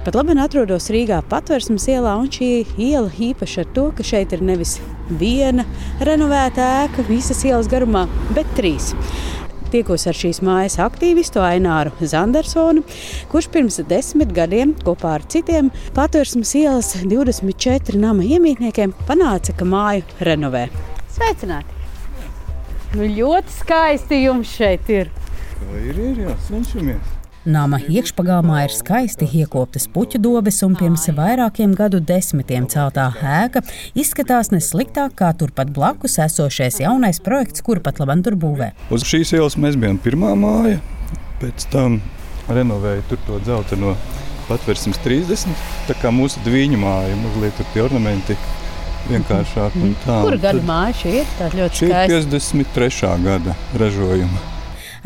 Pat labi atrodos Rīgā patvērsmes ielā, un šī iela īpaša ar to, ka šeit ir nevis viena renovēta ēka visas ielas garumā, bet trīs. Tikos ar šīs mājas aktīvistu Aināru Zandersonu, kurš pirms desmit gadiem kopā ar citiem patvērsmes ielas 24 nama iemītniekiem panāca, ka māju renovē. Sveicināti! Nu, ļoti skaisti jums šeit ir. Tā ir, ir jā, cenšamies. Nama iekšpagalmā ir skaisti iekoptas puķu dobes, un pirms vairākiem gadu desmitiem celtā ēka izskatās nesliktāk kā turpat blakus esošais jaunais projekts, kur pat labam tur būvē. Uz šīs ielas mēs bijām pirmā māja, pēc tam renovēja tur to dzelteno patvērsmes 30. Tā kā mūsu dviņu māja, mazliet tur tie ornamenti vienkāršāk. Kura gada māja šī ir? Tā ļoti skaista. Šī ir 53. gada ražojuma.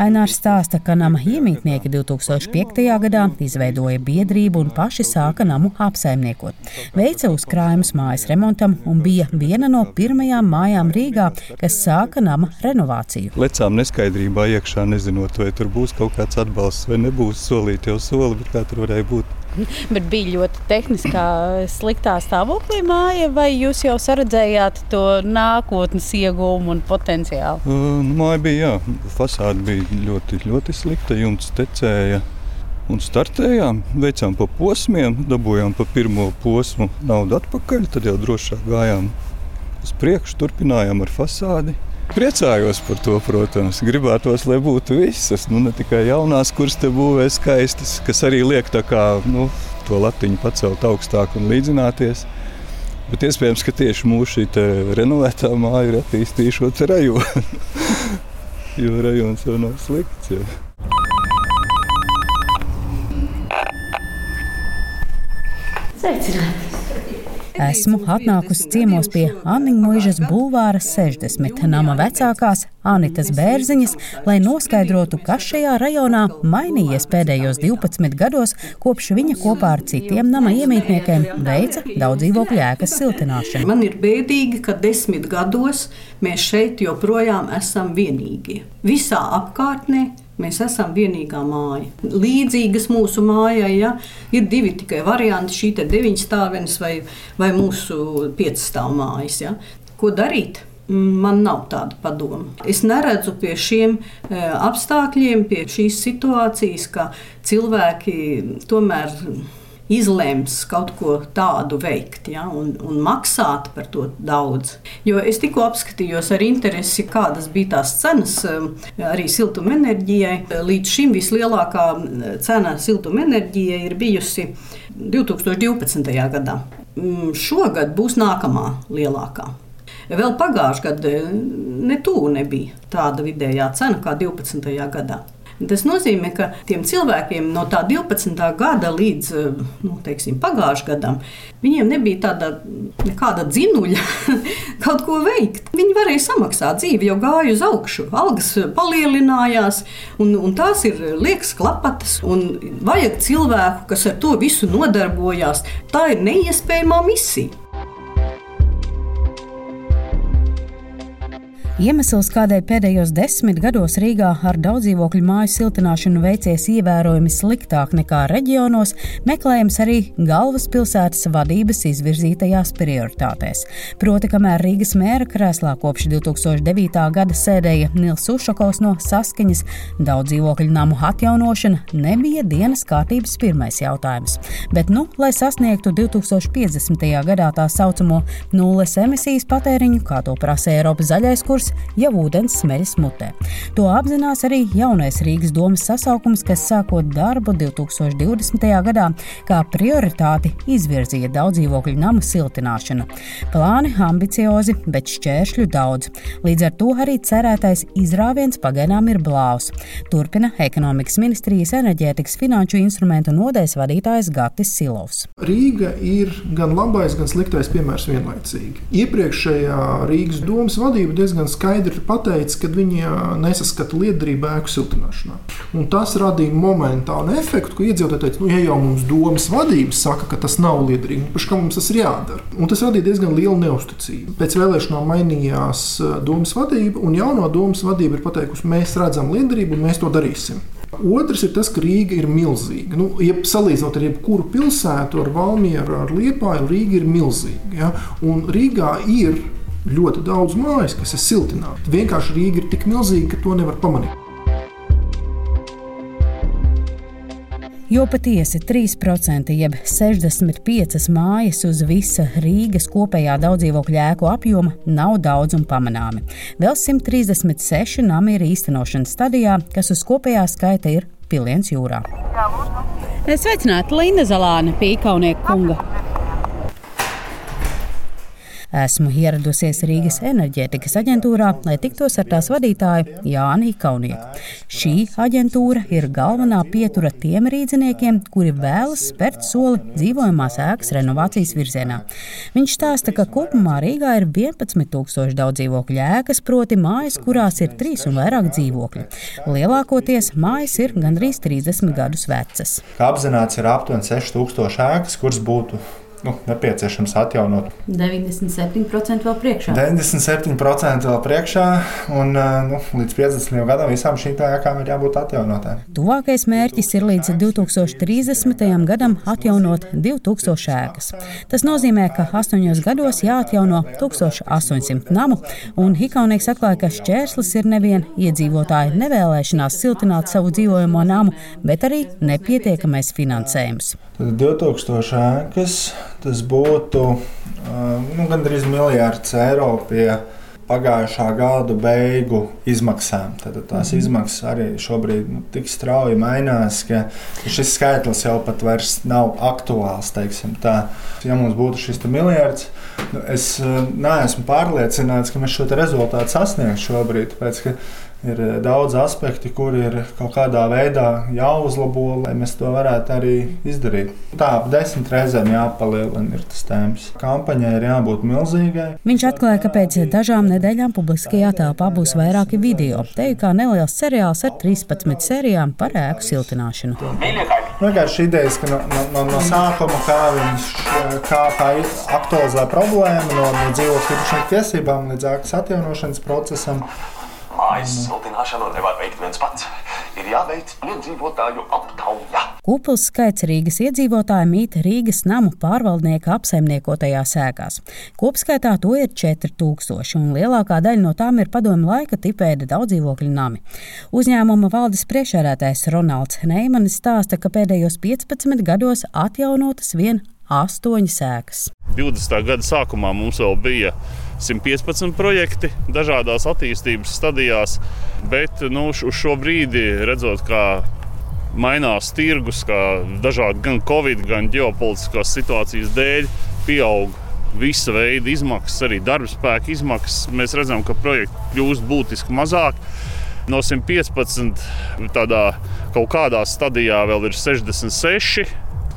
Ainārs stāsta, ka nama iemītnieki 2005. gadā izveidoja biedrību un paši sāka namu apsaimniekot. Veica uzkrājumus mājas remontam un bija viena no pirmajām mājām Rīgā, kas sāka nama renovāciju. Lecām neskaidrībā iekšā, nezinot, vai tur būs kaut kāds atbalsts vai nebūs. Solīt jau soli, bet kā tur varēja būt. Bet bija ļoti tehniskā, sliktā stāvoklī māja, vai jūs jau saredzējāt to nākotnes iegūmu un potenciālu? Uh, māja bija, jā, fasāde bija ļoti, ļoti slikta, jumts tecēja. Un startējām, veicām pa posmiem, dabūjām pa pirmo posmu naudu atpakaļ, tad jau drošāk gājām uz priekšu, turpinājām ar fasādi. Priecājos par to, protams. Gribētos, lai būtu visas, nu, ne tikai jaunās, kuras te būvē skaistas, kas arī liek kā, nu, to latiņu pacelt augstāk un līdzināties. Bet iespējams, ka tieši mūsu šī renovētā māja ir attīstījušot rajonu. jo rajons jau nav slikts. Jau. Sveicināti! Esmu atnākusi ciemos pie Anniņmuižas bulvāra 60 nama vecākās Anitas Bērziņas, lai noskaidrotu, kas šajā rajonā mainījies pēdējos 12 gados, kopš viņa kopā ar citiem nama iemītniekiem veica daudz dzīvokļu ēkas siltināšanu. Man ir bēdīgi, ka desmit gados mēs šeit joprojām esam vienīgie. Visā apkārtnē Mēs esam vienīgā māja. Līdzīgas mūsu mājai ja, ir divi tikai varianti, šī deviņstāvens vai, vai mūsu piecstāv mājas. Ja. Ko darīt? Man nav tāda padoma. Es neredzu pie šiem e, apstākļiem, pie šīs situācijas, ka cilvēki tomēr izlems kaut ko tādu veikt ja, un, un maksāt par to daudz. Jo es tikko apskatījos ar interesi, kādas bija tās cenas um, arī siltumenerģijai. Līdz šim vislielākā cena siltumenerģijai ir bijusi 2012. gadā. Mm, šogad būs nākamā lielākā. Vēl pagājušajā gadā ne tuvu nebija tāda vidējā cena kā 12. gadā. Tas nozīmē, ka tiem cilvēkiem no tā 12. gada līdz nu, teiksim, pagājušajam gadam viņiem nebija tāda nekāda dzinuļa kaut ko veikt. Viņi varēja samaksāt dzīvi, jau gāja uz augšu, algas palielinājās, un, un tās ir liekas klapatas. Vajag cilvēku, kas ar to visu nodarbojās. Tā ir neiespējama misija. Iemesls, kādēļ pēdējos desmit gados Rīgā ar daudzdzīvokļu māju siltināšanu veicies ievērojami sliktāk nekā reģionos, meklējams arī galvaspilsētas vadības izvirzītajās prioritātēs. Proti, kamēr Rīgas mēra krēslā kopš 2009. gada sēdēja Nils Ušakovs no saskaņas, daudzdzīvokļu namu atjaunošana nebija dienas kārtības pirmais jautājums. Bet, nu, lai sasniegtu 2050. gadā tā saucamo nulles emisijas patēriņu, kā to prasa Eiropas zaļais kurs, ūdens, ja ūdens smeļas mutē. To apzinās arī jaunais Rīgas domas sasaukums, kas sākot darbu 2020. gadā kā prioritāti izvirzīja daudzdzīvokļu namu siltināšanu. Plāni ambiciozi, bet šķēršļu daudz. Līdz ar to arī cerētais izrāviens pagaidām ir blāvs. Turpina ekonomikas ministrijas enerģētikas finanšu instrumentu nodeļas vadītājs Gatis Silovs. Rīga ir gan labais, gan sliktais piemērs vienlaicīgi. Iepriekšējā Rīgas domas vadība diezgan skaidri pateica, ka viņi nesaskata liederību ēku siltināšanā. Un tas radīja momentānu efektu, ka iedzīvotāji teica, nu, ja jau mums domas vadības saka, ka tas nav liederīgi, tad kā mums tas ir jādara? Un tas radīja diezgan lielu neusticību. Pēc vēlēšanām mainījās domas vadība, un jauno domas vadība ir pateikusi, mēs redzam liederību un mēs to darīsim. Otrs ir tas, ka Rīga ir milzīga. Nu, ja salīdzinot ar jebkuru pilsētu, ar Valmieru, ar Liepāju, Rīga ir milzīga. Ja? Un Rīgā ir ļoti daudz mājas, kas ir siltinātas. Vienkārši Rīga ir tik milzīga, ka to nevar pamanīt. Jo patiesi 3% jeb 65 mājas uz visa Rīgas kopējā daudzdzīvokļu ēku apjoma nav daudz un pamanāmi. Vēl 136 nami ir īstenošanas stadijā, kas uz kopējā skaita ir piliens jūrā. Sveicināti Linda Zalāne, Pīkaunieku kunga! Esmu ieradusies Rīgas enerģētikas aģentūrā, lai tiktos ar tās vadītāju Jāni Kaunieku. Šī aģentūra ir galvenā pietura tiem rīdziniekiem, kuri vēlas spērt soli dzīvojamās ēkas renovācijas virzienā. Viņš stāsta, ka kopumā Rīgā ir 11,000 daudz dzīvokļu ēkas, proti mājas, kurās ir trīs un vairāk dzīvokļi. Lielākoties mājas ir gandrīz 30 gadus vecas. Kā apzināts, ir aptuveni 6000 ēkas, kuras būtu nu, nepieciešams atjaunot. 97% vēl priekšā. 97% vēl priekšā, un nu, līdz 50 gadam visām šīm ēkām ir jābūt atjaunotām. Tuvākais mērķis ir līdz 2030. gadam atjaunot 2000 ēkas. Tas nozīmē, ka astoņos gados jāatjauno 1800 namu, un Hikaunieks atklāja, ka šķērslis ir nevien iedzīvotāju nevēlēšanās siltināt savu dzīvojamo namu, bet arī nepietiekamais finansējums. Tad 2000 ēkas tas būtu nu, gandrīz miljards eiro pie pagājušā gada beigu izmaksām. Tad tās mm. izmaksas arī šobrīd nu, tik strauji mainās, ka šis skaitlis jau pat vairs nav aktuāls. Ja mums būtu šis miljards, nu, es neesmu pārliecināts, ka mēs šo rezultātu sasniegsim šobrīd. Tāpēc, ir eh, daudz aspekti, kur ir kaut kādā veidā jāuzlabo, lai mēs to varētu arī izdarīt. Tā ap desmit reizēm jāpalielina ir tas temps. Kampaņai ir jābūt milzīgai. Viņš atklāja, ka pēc dažām nedēļām publiskajā telpā būs vairāki video. Te ir kā neliels seriāls ar 13 sērijām par ēku siltināšanu. Vienkārši idejas, ka no, no, no, no sākuma kā viņš kā, kā aktualizē problēmu no, no dzīvokļu īpašnieku tiesībām līdz ēkas atjaunošanas procesam. Mājas siltināšanu nevar veikt viens pats. Ir jāveic iedzīvotāju aptauja. Kupls skaits Rīgas iedzīvotāju mīt Rīgas namu pārvaldnieka apsaimniekotajās ēkās. Kopskaitā to ir 4000, un lielākā daļa no tām ir padomu laika tipēda daudzdzīvokļu nami. Uzņēmuma valdes priekšsēdētājs Ronalds Neimanis stāsta, ka pēdējos 15 gados atjaunotas vien astoņas ēkas. 20. gada sākumā mums vēl bija 115 projekti dažādās attīstības stadijās, bet nu, uz šo brīdi redzot, kā mainās tirgus, kā dažādi gan Covid, gan ģeopolitiskās situācijas dēļ pieaug visa veida izmaksas, arī darba spēka izmaksas. Mēs redzam, ka projekti kļūst būtiski mazāk. No 115 tādā kaut kādā stadijā vēl ir 66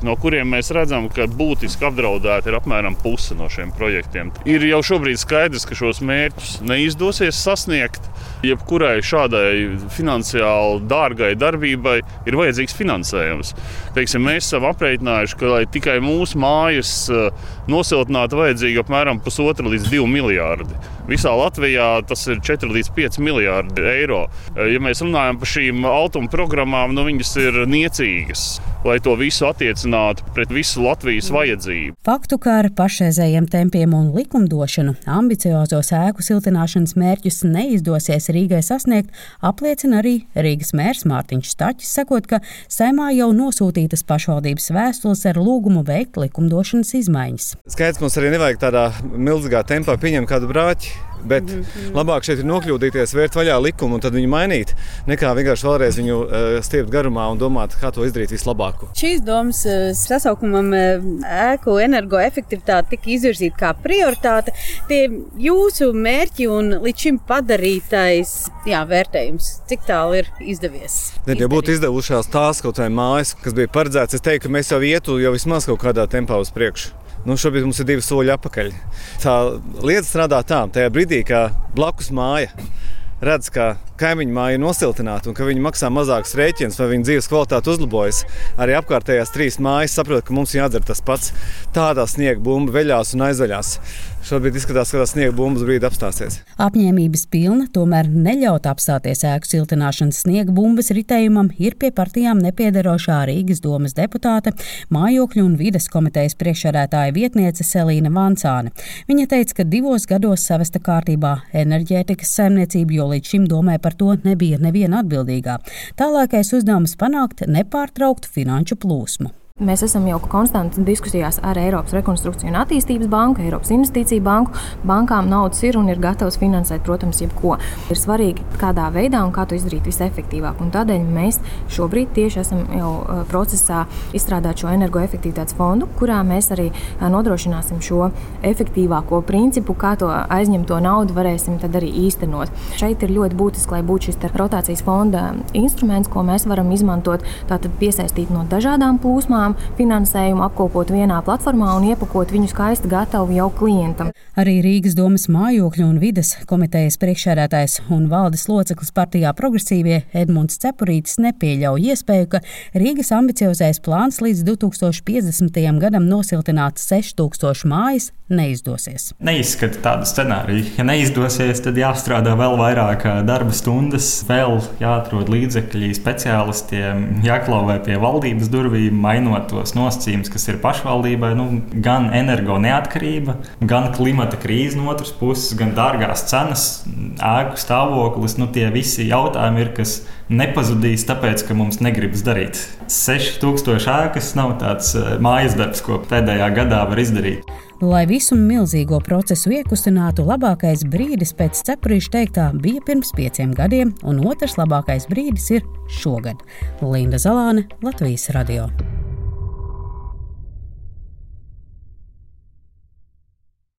no kuriem mēs redzam, ka būtiski apdraudēta ir apmēram puse no šiem projektiem. Ir jau šobrīd skaidrs, ka šos mērķus neizdosies sasniegt. Jebkurai šādai finansiāli dārgai darbībai ir vajadzīgs finansējums. Teiksim, mēs esam aprēķinājuši, ka, tikai mūsu mājas eh, nosiltinātu, vajadzīgi apmēram pusotra līdz divi miljardi. Visā Latvijā tas ir 4 līdz 5 miljardi eiro. Eh, ja mēs runājam par šīm automašīnu programmām, nu viņas ir niecīgas, lai to visu attiecinātu pret visu Latvijas vajadzību. Faktu, ka ar pašreizējiem tempiem un likumdošanu ambiciozos ēku siltināšanas mērķus neizdosies Rīgai sasniegt, apliecina arī Rīgas mērs Mārtiņš Stačs, sakot, ka saimā jau nosūtītas pašvaldības vēstules ar lūgumu veikt likumdošanas izmaiņas. Skaidrs, mums arī nevajag tādā milzīgā tempā pieņemt kādu brāķi Bet mm -hmm. labāk šeit ir nokļūdīties, vērt vaļā likumu un tad viņu mainīt, nekā vienkārši vēlreiz viņu uh, stiept garumā un domāt, kā to izdarīt vislabāk. Šīs domas uh, sasaukumam uh, ēku energoefektivitāte tika izvirzīta kā prioritāte. Tie jūsu mērķi un līdz šim padarītais jā, vērtējums, cik tālu ir izdevies? Ne, ja būtu izdevušās tās kaut kādas mājas, kas bija paredzētas, es teiktu, ka mēs jau ietu jau vismaz kaut kādā tempā uz priekšu. Nu, šobrīd mums ir divi soļi atpakaļ. Tā lieta strādā tā, tajā brīdī, kad blakus māja redz, ka kaimiņu māja ir nosiltināta un ka viņi maksā mazākus rēķinus vai viņu dzīves kvalitāte uzlabojas. Arī apkārtējās trīs mājas saprot, ka mums jādara tas pats. Tādā sniega bumba veļās un aizveļās. Šobrīd izskatās, ka tā sniega bumbas brīdi apstāsies. Apņēmības pilna, tomēr neļaut apstāties ēku siltināšanas sniega bumbas ritējumam ir pie partijām nepiedarošā Rīgas domas deputāte, mājokļu un vides komitejas priekšsēdētāja vietniece Selīna Vansāne. Viņa teica, ka divos gados savesta kārtībā enerģētikas saimniecību, jo līdz šim domē par to nebija neviena atbildīgā. Tālākais uzdevums panākt nepārtrauktu finanšu plūsmu. Mēs esam jau konstanti diskusijās ar Eiropas Rekonstrukciju un attīstības banku, Eiropas Investīciju banku. Bankām naudas ir un ir gatavs finansēt, protams, jebko. Ir svarīgi, kādā veidā un kā to izdarīt visefektīvāk. Un tādēļ mēs šobrīd tieši esam jau procesā izstrādāt šo energoefektivitātes fondu, kurā mēs arī nodrošināsim šo efektīvāko principu, kā to aizņemto naudu varēsim arī īstenot. Šeit ir ļoti būtiski, lai būtu šis rotācijas fonda instruments, ko mēs varam izmantot, tātad piesaistīt no dažādām plūsmām firmām finansējumu apkopot vienā platformā un iepakot viņu skaisti gatavu jau klientam. Arī Rīgas domas mājokļu un vides komitejas priekšsēdētājs un valdes loceklis partijā progresīvie Edmunds Cepurītis nepieļauj iespēju, ka Rīgas ambiciozais plāns līdz 2050. gadam nosiltināt 6000 mājas neizdosies. Neizskata tādu scenāriju. Ja neizdosies, tad jāstrādā vēl vairāk darba stundas, vēl jāatrod līdzekļi speciālistiem, jāklauvē pie valdības durvīm, mainot mainot tos nosacījumus, kas ir pašvaldībai, nu, gan energo neatkarība, gan klimata krīze no otras puses, gan dārgās cenas, ēku stāvoklis. Nu, tie visi jautājumi ir, kas nepazudīs, tāpēc, ka mums negribas darīt. 6000 ēkas nav tāds eh, mājas darbs, ko pēdējā gadā var izdarīt. Lai visu milzīgo procesu iekustinātu, labākais brīdis pēc cepurīša teiktā bija pirms pieciem gadiem, un otrs labākais brīdis ir šogad. Linda Zalāne, Latvijas Radio.